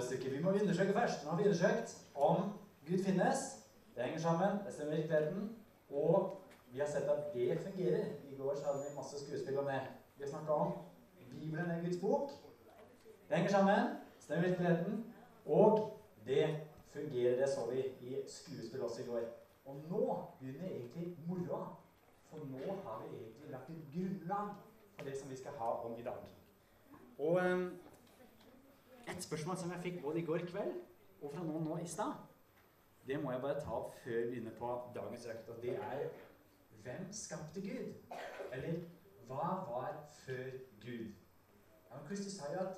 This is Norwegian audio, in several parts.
regnestykke. Vi må undersøke først. Nå har vi undersøkt om Gud finnes. Det henger sammen. Det stemmer virkeligheten. Og vi har sett at det fungerer. I går så hadde vi masse skuespill om det. Vi har snakka om Bibelen er Guds bok. Det henger sammen. Stemmer virkeligheten. Og det fungerer. Det så vi i skuespill også i går. Og nå begynner egentlig moroa. For nå har vi egentlig lagt et grunnlag for det som vi skal ha om i dag. Og um, et spørsmål som jeg fikk både i går kveld og fra noen nå i stad, det må jeg bare ta opp før vi begynner på dagens økt. Og det er hvem skapte Gud? Eller hva var før Gud? Ja, Kristus sa jo at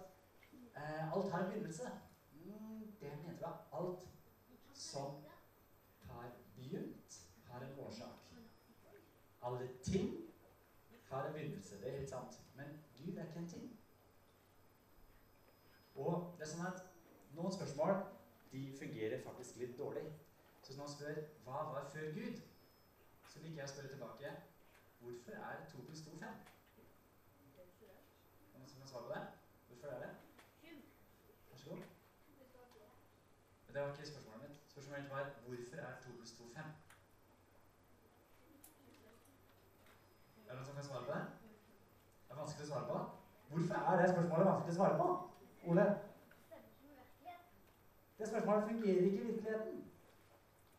eh, alt har en begynnelse. Mm, det mente vi. Alt som har begynt, har en årsak. Alle ting har en begynnelse. Det er helt sant. Men Gud er ikke en ting. Og det er sånn at noen spørsmål de fungerer faktisk litt dårlig. Så hvis noen spør hva var før Gud, så liker jeg å spørre tilbake hvorfor er 2 pluss 2 5? Noen som kan svare på det? Hvorfor er det? Vær så god. Det var ikke spørsmålet mitt. Spørsmålet mitt var hvorfor er 2 pluss 2 5? Er det noen som kan svare på det? Det er vanskelig å svare på. Hvorfor er det spørsmålet vanskelig å svare på? Ole? Det spørsmålet fungerer ikke i virkeligheten.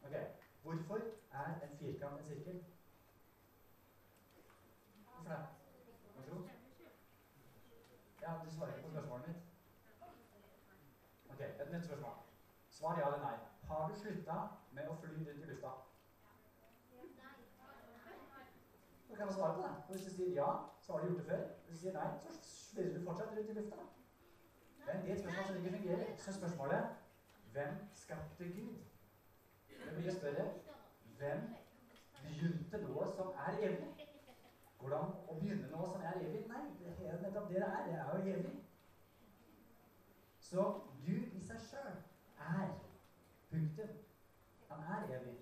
Ok, Hvorfor er en firkant en sirkel? Hvorfor det? Vær så god. Ja, Du svarer ikke på spørsmålet mitt. Ok, Et nytt spørsmål. Svar ja eller nei. Har du slutta med å fly rundt i lufta? Da kan svare på det. Hvis du sier ja, så har du gjort det før. Hvis du sier nei, så svirrer du fortsatt rundt i lufta. Det er et spørsmål som ikke fungerer. Så spørsmålet hvem skapte Gud? Det blir større hvem begynte noe som er evig? Hvordan å begynne noe som er evig? Nei, det er nettopp det det er. Det er jo evig. Så Gud i seg sjøl er punktum. Han er evig.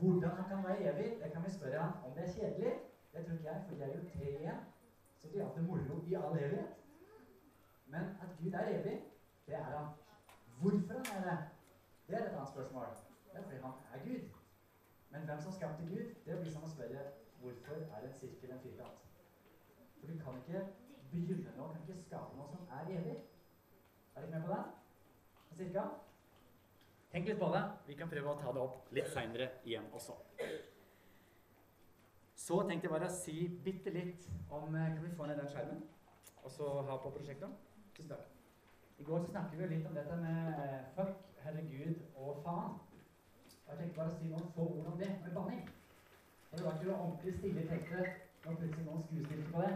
Hvordan han kan være evig, det kan vi spørre han om det er kjedelig. Det tror ikke jeg, for jeg er jo tre igjen. Så de har hatt det moro i all evighet. Men at Gud er evig, det er han. Hvorfor han er det, det er et annet spørsmål. Det er fordi han er Gud. Men hvem som skapte Gud, det blir som å spørre hvorfor er en sirkel en firkant? For du kan ikke begynne noe, kan ikke skape noe som er evig. Er dere med på det? Cirka? Tenk litt på det. Vi kan prøve å ta det opp litt seinere igjen også. Så tenkte jeg bare å si bitte litt om eh, Kan vi få ned den skjermen? Og så ha på prosjektet? Tusen takk. I går så snakket vi litt om dette med eh, fuck, herregud og faen. Og jeg tenkte bare å si noen få ord om det med banning. Det var ikke noe ordentlig stille i når plutselig noen skuespilte på det.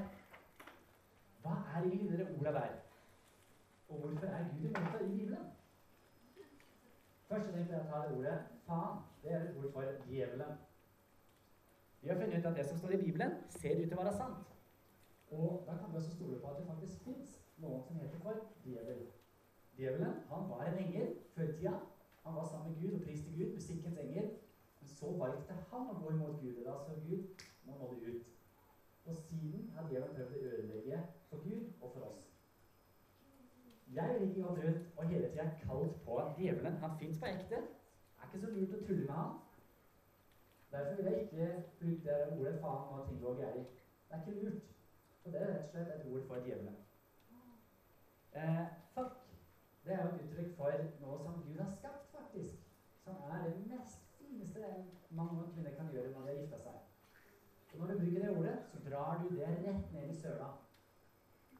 Hva er egentlig de orda der? Og hvorfor er Gud imot det i Bibelen? Først så tenkte jeg å ta det ordet faen. Det er et ord for djevelen. Vi har funnet ut at det som står i Bibelen, ser ut til å være sant. Og da kan vi også stole på at det faktisk fins noen som heter for djevel. Djevelen han var en engel før i tida. Han var sammen med Gud og priste Gud, musikkens engel. Men så valgte han å gå imot Gud. og Da så Gud må det ut. Og siden har djevelen prøvd å ødelegge for Gud og for oss. Jeg ikke gått rundt og hele tida kalt på djevelen. Han fins på ekte. Det er ikke så lurt å tulle med han. Derfor vil jeg ikke bruke det ordet faen og ting går gærent'. Det er ikke lurt. For det er rett og slett et ord for djevelen. Eh, fuck det er jo et uttrykk for noe som Gud har skapt, faktisk. Som er det mest fineste en mann og kvinne kan gjøre når de har gifta seg. Og når du bruker det ordet, så drar du det rett ned i søla.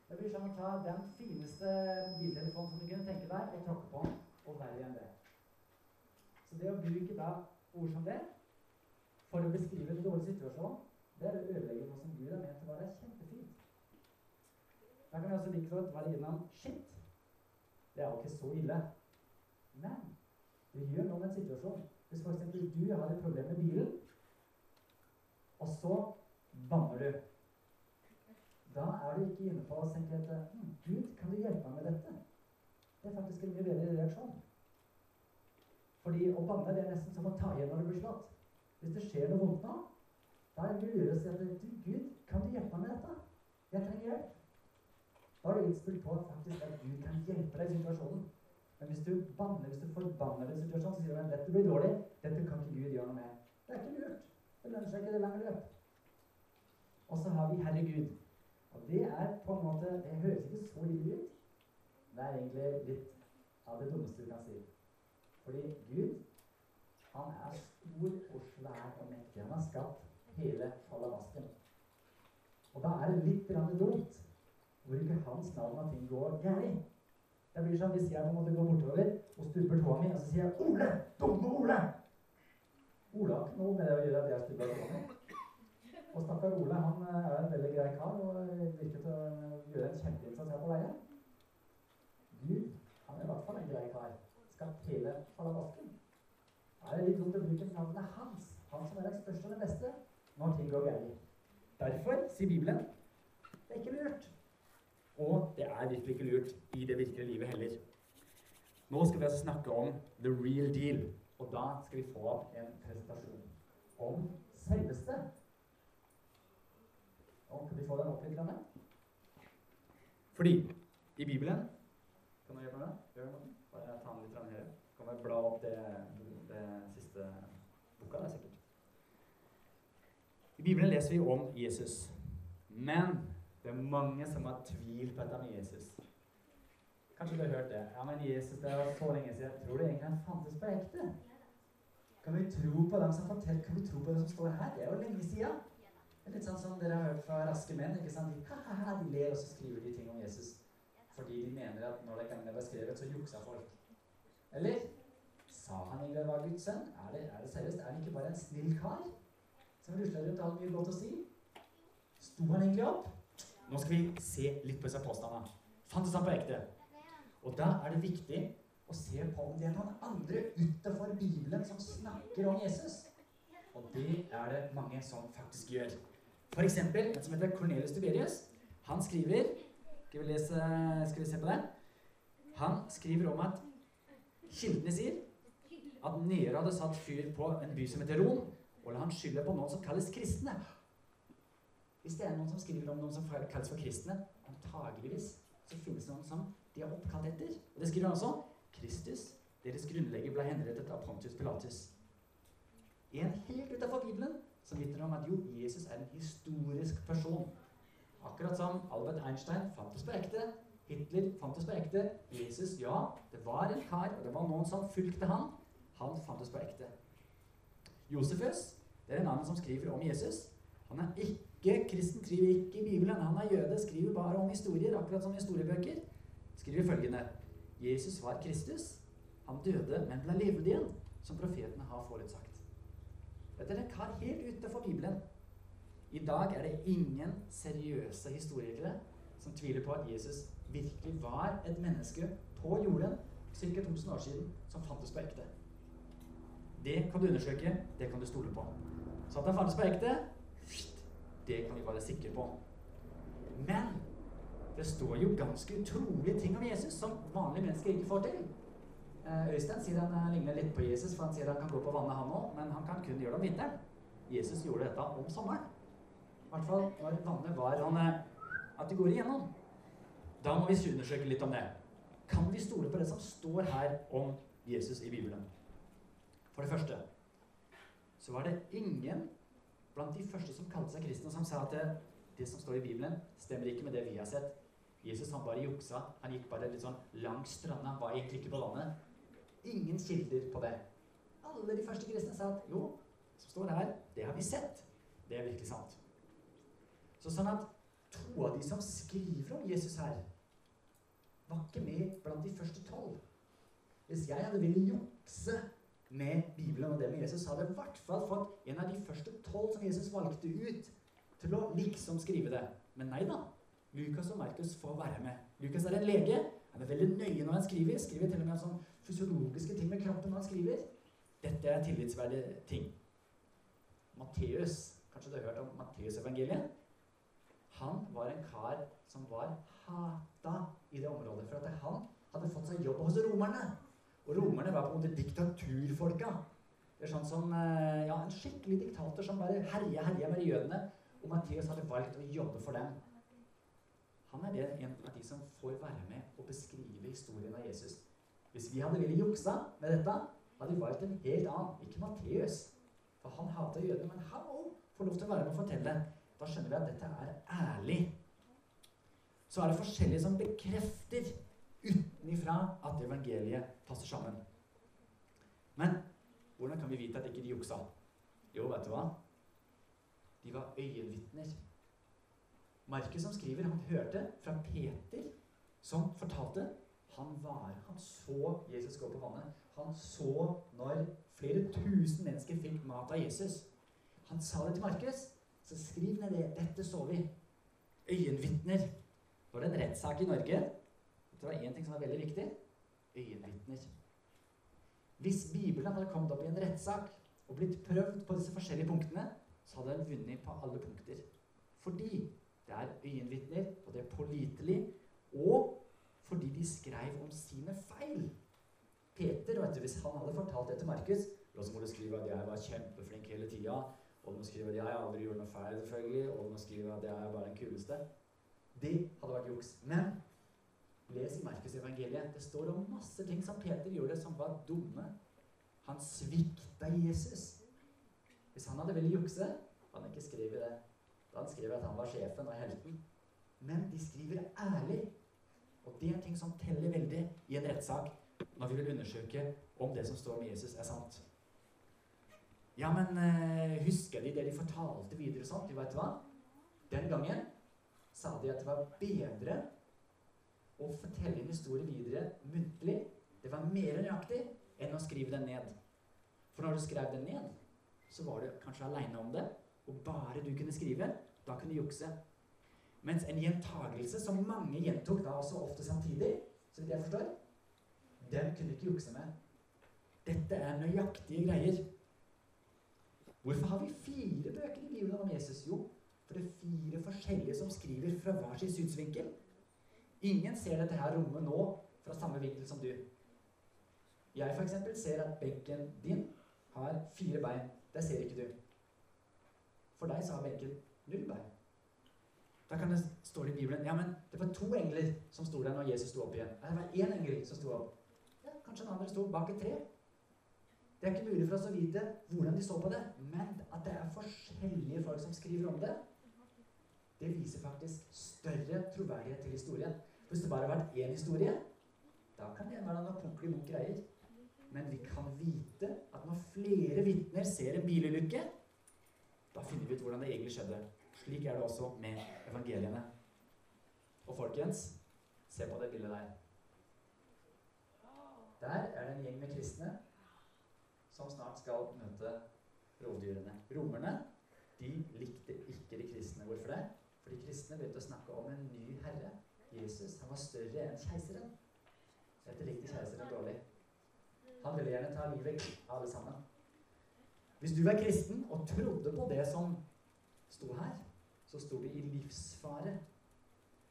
Det blir som å ta den fineste mobiltelefonen som du kunne tenke deg, og tråkke på den, og verre enn det. Så det å bruke da ord som det for å beskrive en dårlig situasjon, det er å ødelegge noe som Gud har ment å være. Da kan vi også like godt være innom shit. Det er jo ikke så ille. Men det gjør noe med en situasjon. Hvis f.eks. du har et problem med bilen, og så banner du. Da er du ikke inne på å tenke at hm, Gud, kan du hjelpe meg med dette? Det er faktisk en mye bedre reaksjon. Fordi å banne det er nesten som å ta igjen når du blir slått. Hvis det skjer noe vondt nå, da er det mye lurere å si at du, Gud, kan du hjelpe meg med dette? Jeg trenger hjelp. Da er du innstilt på faktisk at Gud kan hjelpe deg i situasjonen. Men hvis du banner, hvis du forbanner en situasjon, så sier du at dette blir dårlig, dette kan ikke Gud gjøre noe med. Det er ikke lurt. Det lønner seg ikke det lange løp. Og så har vi Herre Gud. Og det er på en måte Det høres ikke så lite ut. Det er egentlig litt av det dummeste du kan si. Fordi Gud, han er stor og svær og mektig. Han har skapt hele falabasken. Og da er det litt dumt hvor ikke hans navn at ting går gærent. Det blir sånn hvis jeg på en måte går bortover og stuper tåa mi, og så sier jeg 'Ole! Dumme Ole!' Ole har ikke noe med det å gjøre at jeg stupper tåa mi. Og stakkar Ole han eh, er en veldig grei kar og virker til å gjøre en kjempeinnsats her på veien. Gud han er i hvert fall en grei kar. Skal hele falabasken. Da er det litt dumt å bruke navnet hans, han som er den største og den beste, når ting går gærent. Derfor sier Bibelen det er ikke lurt og det er virkelig ikke lurt i det virkelige livet heller. Nå skal vi altså snakke om the real deal. Og da skal vi få en presentasjon om selveste. Om, kan vi få den opp litt? Grann? Fordi i Bibelen Kan du gjøre noe? Bare ta den litt her. Kan vi bla opp det, det siste boka? Det er sikkert. I Bibelen leser vi om Jesus. Men det er mange som har tvilt på dette med Jesus. Kanskje du har hørt det. Ja, men Jesus, det var så lenge siden. Tror du egentlig han fantes på ekte? Kan vi tro på dem som forteller, kan vi tro på det som står her? Det er jo lenge siden. Det er litt sånn som dere har hørt fra raske menn. ikke sant? De, ha, ha, de ler, og så skriver de ting om Jesus. Fordi de mener at når det kan være skrevet, så juksa folk. Eller sa han egentlig var Guds sønn? Er det, er det seriøst? Er han ikke bare en snill kar? Som rusler rundt og har mye godt å si? Sto han egentlig opp? Nå skal vi se litt på disse påstandene. Fantes han på ekte? Og da er det viktig å se på om det er noen andre utenfor Bibelen som snakker om Jesus. Og det er det mange som faktisk gjør. Eksempel en som heter Cornelius Tiberius. Han skriver Skal vi, lese, skal vi se på det? Han skriver om at kildene sier at Nero hadde satt fyr på en by som heter Rom, og la han skylde på noen som kalles kristne. Hvis det er noen som skriver om noen som kalles for kristne, antageligvis så finnes det noen som de har oppkalt etter. Og det skriver han også. Kristus, deres grunnlegger, ble henrettet av Pontius Pilatus. En helt utenfor Bibelen som vitner om at jo, Jesus er en historisk person. Akkurat som Albert Einstein fantes på ekte, Hitler fantes på ekte, Jesus, ja, det var en kar, og det var noen som fulgte han. Han fantes på ekte. Josefus, det er en annen som skriver om Jesus. Han er ikke ikke kristen, skriver ikke Bibelen. Han er jøde, skriver bare om historier, akkurat som historiebøker. Skriver følgende Jesus var Kristus. Han døde, men ble levd igjen, som profetene har forutsagt. Dette er en kar helt utenfor Bibelen. I dag er det ingen seriøse historikere som tviler på at Jesus virkelig var et menneske på jorden ca. 2000 år siden som fantes på ekte. Det kan du undersøke, det kan du stole på. Så at han fantes på ekte, det kan vi være sikre på. Men det står jo ganske utrolige ting om Jesus som vanlige mennesker ikke får til. Eh, Øystein sier han eh, ligner litt på Jesus, for han sier han kan gå på vannet, han òg, men han kan kun gjøre det om vinteren. Jesus gjorde dette om sommeren. I hvert fall når vannet var han, at det går igjennom. Da må vi undersøke litt om det. Kan vi stole på det som står her om Jesus i Bibelen? For det første så var det ingen blant de første som kalte seg kristne, som sa at det, som står i Bibelen, stemmer ikke med det vi har sett. Jesus han bare juksa. Han gikk bare litt sånn langs stranda. Han var egentlig ikke på landet. Ingen kilder på det. Alle de første kristne sa at jo, som står her, det har vi sett. Det er virkelig sant. Så sånn at to av de som skriver om Jesus her, var ikke med blant de første tolv. Hvis jeg hadde villet jukse med Bibelen og det med Jesus, hadde i hvert fall fått en av de første tolv som Jesus valgte ut til å liksom skrive det. Men nei da. Lukas og Markus får være med. Lukas er en lege. Han er veldig nøye når han skriver. Skriver til og med sånn fysiologiske ting med kroppen når han skriver. Dette er tillitsverdige ting. Matteus, kanskje du har hørt om Matteusevangeliet? Han var en kar som var hata i det området. For at han hadde fått seg jobb hos romerne. Og romerne var på en måte diktaturfolka. Det er sånn som eh, ja, En skikkelig diktator som bare herja herja med jødene. Og Mathias hadde valgt å jobbe for dem. Han er det en av de som får være med og beskrive historien av Jesus. Hvis vi hadde villet juksa med dette, hadde vi valgt en helt annen. Ikke Matteus, for han hata jødene, men han òg får lov til å være med og fortelle. Da skjønner vi at dette er ærlig. Så er det forskjellige som bekrefter utenifra at evangeliet passer sammen. Men hvordan kan vi vite at ikke de juksa? Jo, vet du hva? De var øyenvitner. Markus som skriver, han hørte fra Peter, som fortalte han, var, han så Jesus gå på vannet. Han så når flere tusen mennesker fikk mat av Jesus. Han sa det til Markus. Så skriv ned det. Dette så vi. Øyenvitner. Var det en rettssak i Norge? Det var én ting som var veldig viktig. Øyenvitner. Hvis Bibelen hadde kommet opp i en rettssak og blitt prøvd på disse forskjellige punktene, så hadde den vunnet på alle punkter. Fordi det er øyenvitner, og det er pålitelig, og fordi de skrev om sine feil. Peter, vet du, hvis han hadde fortalt det til Markus Og så må du skrive at jeg var kjempeflink hele tida. Og du må skrive at jeg aldri gjorde noe feil, selvfølgelig. Og du må skrive at jeg er bare den kuleste. Det hadde vært juks. Men les i Markus. Det står om masse ting som Peter gjorde som var dumme. Han svikta Jesus. Hvis han hadde villet jukse, hadde han ikke skrevet det. Da han skrev at han var sjefen og helten. Men de skriver ærlig. Og det er ting som teller veldig i en rettssak når vi vil undersøke om det som står med Jesus, er sant. Ja, men uh, husker de det de fortalte videre og sånt? Du vet hva? Den gangen sa de at det var bedre å fortelle en historie videre muntlig. Det var mer nøyaktig enn å skrive den ned. For når du skrev den ned, så var du kanskje aleine om det, og bare du kunne skrive, da kunne du jukse. Mens en gjentagelse som mange gjentok da også ofte samtidig, så vidt jeg forstår, den kunne du ikke jukse med. Dette er nøyaktige greier. Hvorfor har vi fire bøker i Bibelen om Jesus? Jo, for det er fire forskjellige som skriver fra hver sin synsvinkel. Ingen ser dette her rommet nå fra samme vinkel som du. Jeg eksempel ser at benken din har fire bein. Det ser ikke du. For deg så har benken null bein. Da kan det stå i Bibelen ja, men det var to engler som sto der når Jesus sto opp igjen. Det var én engel som sto opp. Ja, kanskje den andre sto bak et tre. Det er ikke mulig for oss å vite hvordan de så på det, men at det er forskjellige folk som skriver om det, det viser faktisk større troverdighet til historien. Hvis det bare har vært én historie, da kan det være noe punktlig mot greier. Men vi kan vite at når flere vitner ser en bilulykke, da finner vi ut hvordan det egentlig skjedde. Slik er det også med evangeliene. Og folkens, se på det bildet der. Der er det en gjeng med kristne som snart skal møte rovdyrene. Romerne de likte ikke de kristne. Hvorfor det? For de kristne begynte å snakke om en ny herre Jesus han var større enn keiseren. Dette likte keiseren dårlig. Han ville gjerne ta livet av alle sammen. Hvis du var kristen og trodde på det som sto her, så sto vi i livsfare.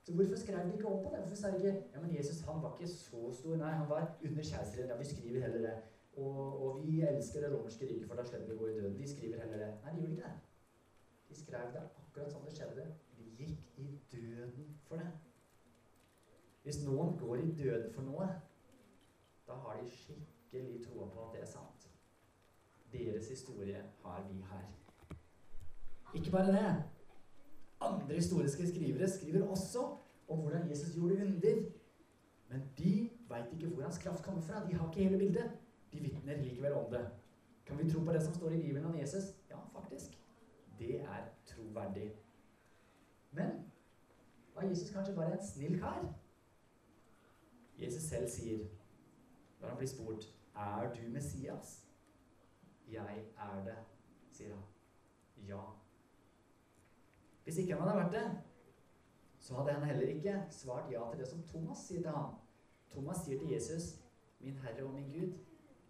Så hvorfor skrev de ikke om på det? Hvorfor sa de ikke ja, men Jesus han var ikke så stor? Nei, han var under keiseren. Ja, vi skriver heller det. Og, og vi elsker det romerske riket, for da slipper vi å gå i døden. Vi skriver heller det. Nei, de gjorde ikke det. De skrev det akkurat som det skjedde. De gikk i døden for det. Hvis noen går i døden for noe, da har de skikkelig troa på at det er sant. Deres historie har vi her. Ikke bare det. Andre historiske skrivere skriver også om hvordan Jesus gjorde under. Men de veit ikke hvor hans kraft kommer fra. De har ikke hele bildet. De vitner likevel om det. Kan vi tro på det som står i Bibelen om Jesus? Ja, faktisk. Det er troverdig. Men var Jesus kanskje bare en snill kar? Jesus selv sier, når han blir spurt, 'Er du Messias?' 'Jeg er det', sier han. Ja. Hvis ikke han hadde vært det, så hadde han heller ikke svart ja til det som Thomas sier til ham. Thomas sier til Jesus, 'Min Herre og min Gud',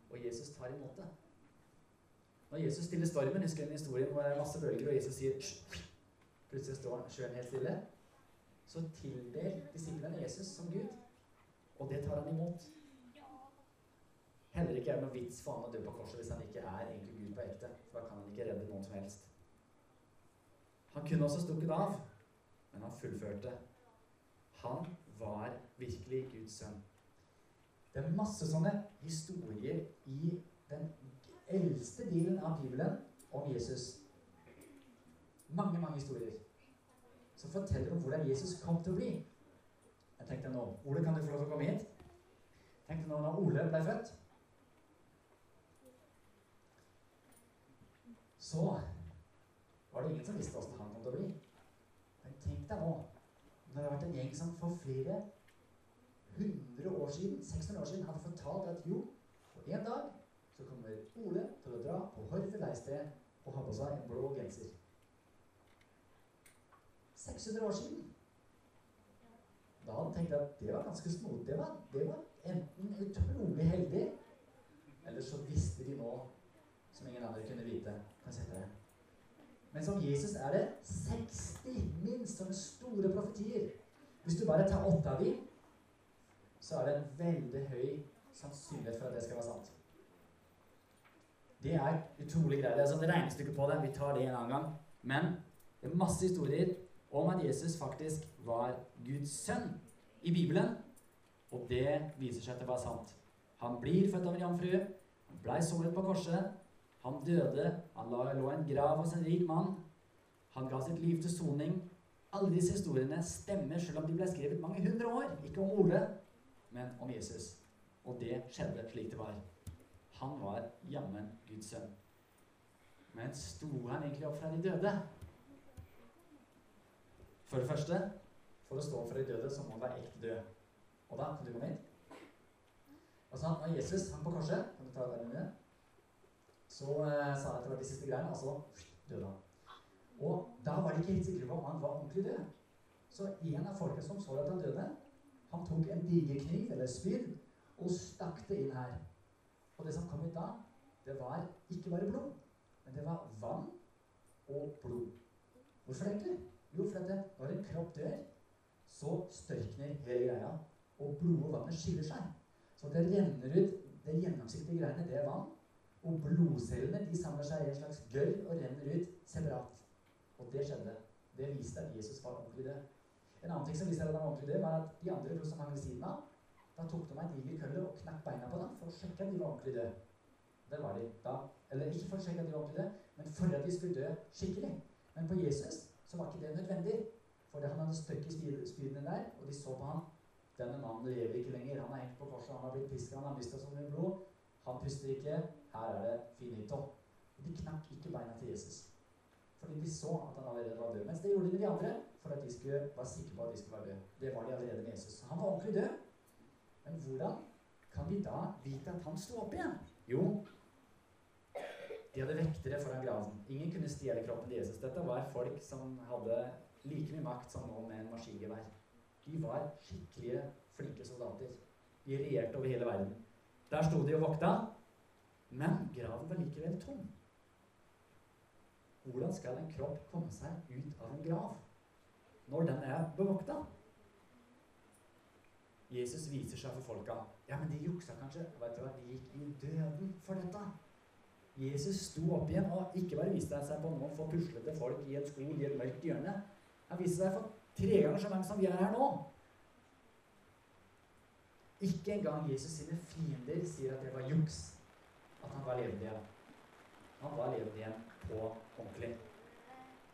og Jesus tar imot det. Når Jesus stiller stormen, husker en historie hvor det er masse bølger, og Jesus sier Plutselig står sjøen helt stille. Så tilber disiplene Jesus som Gud. Og det tar han imot. Heller ikke er det noe vits for han å dø på korset hvis han ikke er egentlig Gud på ekte. For da kan han ikke redde noen som helst. Han kunne også stukket av, men han fullførte. Han var virkelig Guds sønn. Det er masse sånne historier i den eldste delen av Bibelen om Jesus. Mange, mange historier som forteller om hvordan Jesus kom til å bli. Jeg tenkte nå, Ole, kan du få lov til å komme hit? Tenkte nå når Ole ble født Så var det ingen som visste åssen han kom til å bli. Men tenk deg nå, når det har vært en gjeng som for flere hundre år siden, 600 år siden hadde fortalt at jo, på en dag så kommer Ole til å dra på Horve leirsted og ha på seg en blå genser. 600 år siden. Da hadde han tenkt at det var ganske snodig. Det, det var enten utrolig heldig, eller så visste de nå som ingen andre kunne vite. Kan sette det. Men som Jesus er det 60 minst sånne store profetier. Hvis du bare tar åtte av dem, så er det en veldig høy sannsynlighet for at det skal være sant. Det er utrolig greit. Det er sånn regnestykke på det. Vi tar det en annen gang. Men det er masse historier om at Jesus faktisk var Guds sønn i Bibelen. Og det viser seg til å være sant. Han blir født av en jomfru. Han blei såret på korset. Han døde. Han lå i en grav hos en rik mann. Han ga sitt liv til soning. Alle disse historiene stemmer, selv om de ble skrevet mange hundre år. Ikke om Ole, men om Jesus. Og det skjedde slik det var. Han var jammen Guds sønn. Men sto han egentlig opp fra de døde? For det første, for å stå for de døde, så må han være ekte død. Og da kan du komme hit. Altså, når Jesus hang på korset Kan du ta den med? Så eh, sa jeg at det var de siste greiene, og så døde han. Og da var de ikke helt sikre på om han var ordentlig død. Så en av folka som så at han døde, han tok en digerkniv eller spyd og stakk det inn her. Og det som kom ut da, det var ikke bare blod, men det var vann og blod. Hvorfor egentlig? Jo, for at når en kropp dør, så størkner hele greia, og blodet og vannet skiller seg. Så det renner ut Det gjennomsiktige greiene, det er vann. Og blodcellene de samler seg i en slags gørr og renner ut separat. Og det skjedde. Det viste at Jesus var ordentlig død. En annen ting som viste at han var ordentlig død, var at de andre to som hang ved siden av, da tok de meg en diger kølle og knakk beina på dem for å sjekke at de var ordentlig døde. Det var de da. Eller ikke for å sjekke at de var ordentlig døde, men for at de skulle dø skikkelig. Men på Jesus så var ikke det nødvendig. For han hadde støkk i spydene der, og de så på ham. Denne mannen lever ikke lenger. Han er hengt på korset, han har blitt piska, han har mista så mye blod. Han puster ikke. Her er det finito. De knakk ikke beina til Jesus. Fordi de så at han allerede var død. Mens det gjorde de med de andre for at de skulle være sikre på at de skulle være døde. Det var de allerede med Jesus. Han var ordentlig død. Men hvordan kan vi da vite at han sto opp igjen? Jo, de hadde vektere foran graven. Ingen kunne stjele kroppen til Jesus. Dette var folk som hadde like mye makt som nå med en maskingevær. De var skikkelige, flinke soldater. De regjerte over hele verden. Der sto de og vokta, men graven var likevel tom. Hvordan skal en kropp komme seg ut av en grav når den er bevokta? Jesus viser seg for folka. Ja, men de juksa kanskje. Vet du hva? De gikk i døden for dette. Jesus sto opp igjen og ikke bare viste seg på noen få puslete folk i en skog i et mørkt hjørne. Han viste seg for tre ganger så mange som vi er her nå. Ikke engang Jesus sine fiender sier at det var juks at han var levende igjen. Han var levende igjen på ordentlig.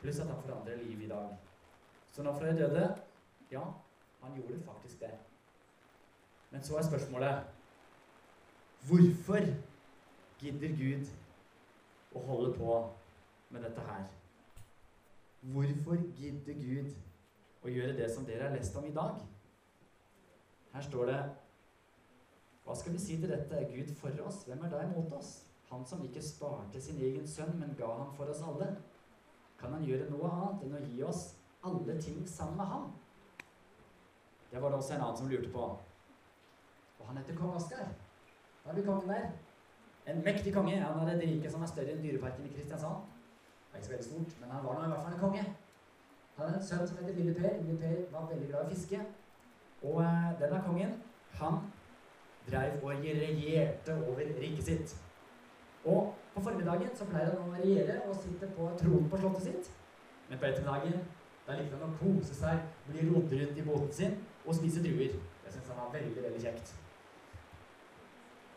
Pluss at han forandrer livet i dag. Så når fra de døde Ja, han gjorde faktisk det. Men så er spørsmålet Hvorfor gidder Gud å holde på med dette her? Hvorfor gidder Gud å gjøre det som dere har lest om i dag? Her står det Hva skal vi si til dette? Er Gud for oss? Hvem er da imot oss? Han som ikke sparte sin egen sønn, men ga ham for oss alle. Kan han gjøre noe annet enn å gi oss alle ting sammen med ham? Det var det også en annen som lurte på. Og han heter kong Oskar. Da er vi kongen der. En mektig konge. Han hadde et rike som er større enn Dyreparken i Kristiansand. Det er ikke så veldig stort, men han var nå i hvert fall en konge. Han hadde en sønn som heter Lille Per. Lille Per var veldig glad i fiske. Og eh, denne kongen, han dreiv og regjerte over riket sitt. Og på formiddagen så pleier han å regjere og sitte på tronen på slottet sitt. Men på ettermiddagen da likte han å kose seg, bli rodd rundt i båten sin og spise druer. Det syns han var veldig, veldig kjekt.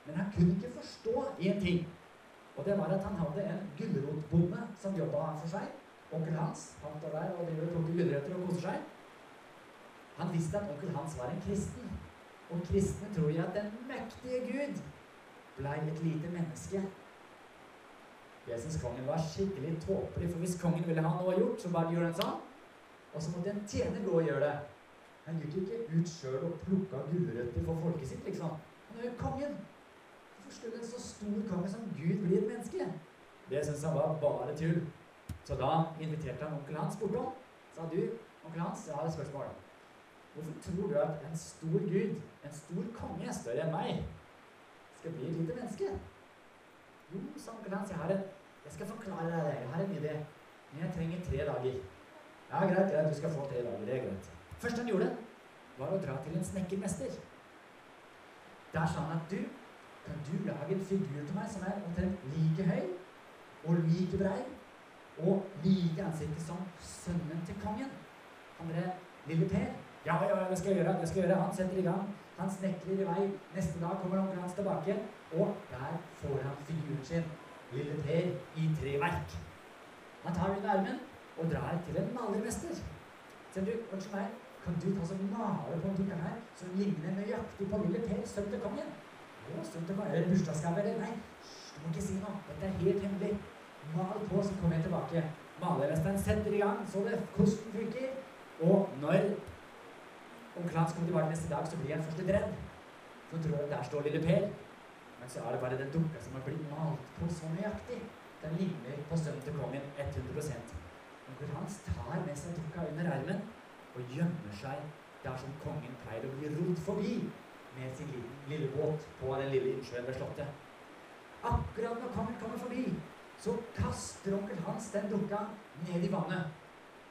Men han kunne ikke forstå én ting. Og det var at han hadde en gulrotbonde som jobba for seg. Onkel Hans han står der og driver og plukker gulrøtter og koser seg. Han visste at onkel Hans var en kristen. Og kristne tror jo at den mektige Gud blei et lite menneske. Jeg syns kongen var skikkelig tåpelig, for hvis kongen ville ha noe gjort, så bare gjorde han sånn. Og så måtte en tjener gå og gjøre det. Han gikk ikke ut sjøl og plukka gulrøtter for folket sitt, liksom. Han er jo kongen. Skulle en så stor konge som Gud bli et menneske? Det syntes han var bare tull. Så da inviterte han onkel Hans bortom. Sa du, onkel Hans, jeg har et spørsmål. Hvorfor tror du at en stor gud, en stor konge, større enn meg, skal bli et lite menneske? Jo, sa onkel Hans, jeg, har en, jeg skal forklare deg det. Jeg har en idé. Men jeg trenger tre dager. Ja, greit, greit, du skal få tre dager. Det er greit. Først han gjorde, var å dra til en snekkermester. Der sa han at du, kan du lage en figur til meg som er omtrent like høy og like brei og like ansiktet som sønnen til kongen? Kan dere lille Per. Ja, ja, det skal jeg gjøre. det skal jeg gjøre. Han setter i gang. Han snekrer i vei. Neste dag kommer onkelen hans tilbake, og der får han figuren sin, lille Per, i treverk. Han tar under armen og drar til en malermester. Sier du, unnskyld meg, kan du ta så male på en her som ligner nøyaktig på lille Per, sønnen til kongen? Å, sønn til kongen, Er det bursdagsgave, eller? Nei, du må ikke si noe. Dette er helt hemmelig. Mal på, så kommer jeg tilbake. Malermesteren setter i gang så det kosten funker. Og når onkel Hans kommer tilbake neste dag, så blir han først litt redd. Så tror han der står lille Per. Men så er det bare den dukka som har blitt malt på så nøyaktig. Den ligner på sønnen til kongen 100 Onkel Hans tar med seg dukka under armen og gjemmer seg der som kongen pleier å bli rodd forbi med sin lille, lille båt på den lille innsjøen ved slottet. Akkurat når kongen kommer forbi, så kaster onkel Hans den dukka ned i vannet.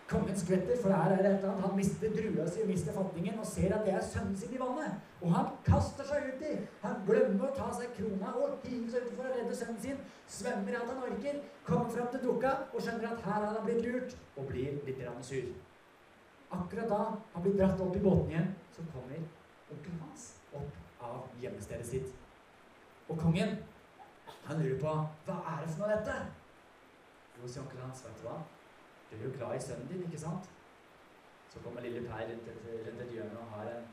Kongen skvetter, for her er det et eller annet. Han mister drua si, mister fatningen og ser at det er sønnen sin i vannet. Og han kaster seg uti. Han glemmer å ta seg krona og hiver seg ut for å redde sønnen sin. Svømmer alt han orker, kommer fram til dukka og skjønner at her har han blitt lurt, og blir litt sur. Akkurat da han blir dratt opp i båten igjen, så kommer onkel hans gjemmestedet sitt. Og kongen, han lurer på hva er det for noe dette? Jo, sier onkelen hans, vet du hva? Du er jo glad i sønnen din, ikke sant? Så kommer lille Per rundt et, rundt et hjørne og har en,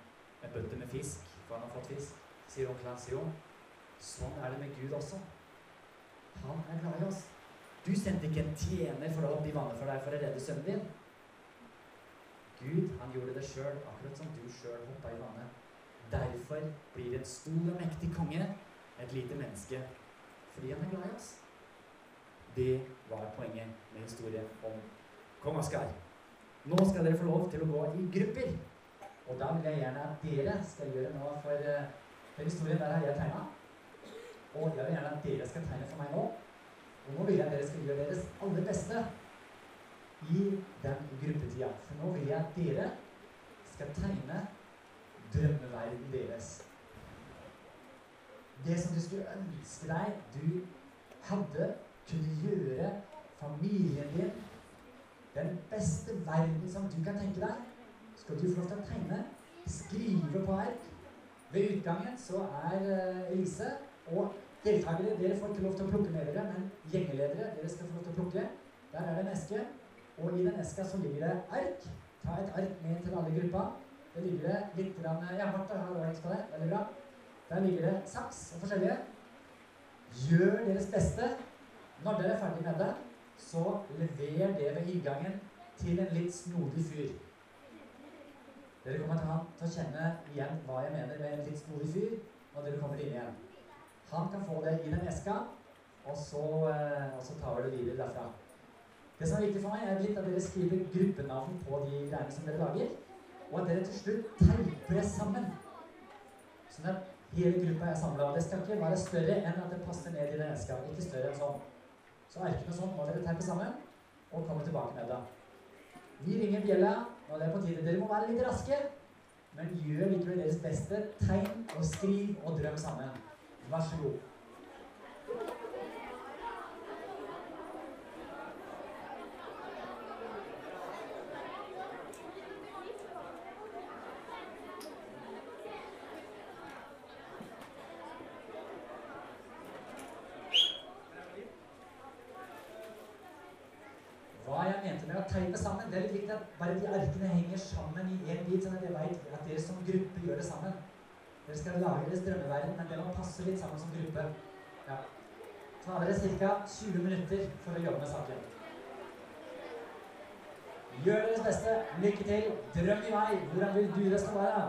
en bøtte med fisk, for han har fått fisk. Sier onkelen hans, jo, sånn er det med Gud også. Han er glad i oss. Du sendte ikke en tjener for å hoppe i vannet for deg for å redde sønnen din. Gud han gjorde det sjøl, akkurat som du sjøl hoppa i vannet. Derfor blir en stor og mektig konge et lite menneske fordi han er glad i oss. Det var poenget med historien om kong Oskar. Nå skal dere få lov til å gå i grupper. Og da vil jeg gjerne at dere skal gjøre noe for, den historien. Der har jeg tegna. Og jeg vil gjerne at dere skal tegne for meg nå. Og nå vil jeg at dere skal gjøre deres aller beste i den gruppetida. For nå vil jeg at dere skal tegne drømmeverden deres. Det som du skulle ønske deg du hadde, kunne gjøre familien din den beste verden som du kan tenke deg, skal du få lov til å tegne, skrive på ark. Ved utgangen så er uh, Elise og deltakere Dere får ikke lov til å plukke med dere, men gjengeledere dere skal få lov til å plukke. Der er det en eske, og i den eska så ligger det ark. Ta et ark med til alle gruppa. Det ligger det litt grann, Ja, Martha har på det. Veldig bra. Der ligger det saks og forskjellige. Gjør deres beste. Når dere er ferdig med det, så lever det ved inngangen til en litt snodig fyr. Dere kommer til, han, til å kjenne igjen hva jeg mener med en litt snodig fyr når dere kommer inn igjen. Han kan få det i den eska, og så, eh, og så tar vi det videre derfra. Det som er viktig for meg, er litt at dere skriver gruppenavn på de greiene som dere lager, og dere til slutt teiper sammen. Sånn at hele gruppa er samla. Det skal ikke være større enn at det passer ned i det eska. Ikke større enn sånn. Så arkene sånn må dere teipe sammen og komme tilbake med det. Vi ringer bjella når det er på tide. Dere må være litt raske, men gjør likevel deres beste. Tegn og skriv og drøm sammen. Vær så god. Teipe sammen. Det er litt at bare de arkene henger sammen i én bit, sånn at jeg vet at dere som gruppe gjør det sammen. Dere skal lage deres drømmeverden, men det må passe litt sammen som gruppe. Ja. Så dere ca. 20 minutter for å jobbe med saken. Gjør deres beste. Lykke til. Drøm i vei. Hvordan vil du det skal være?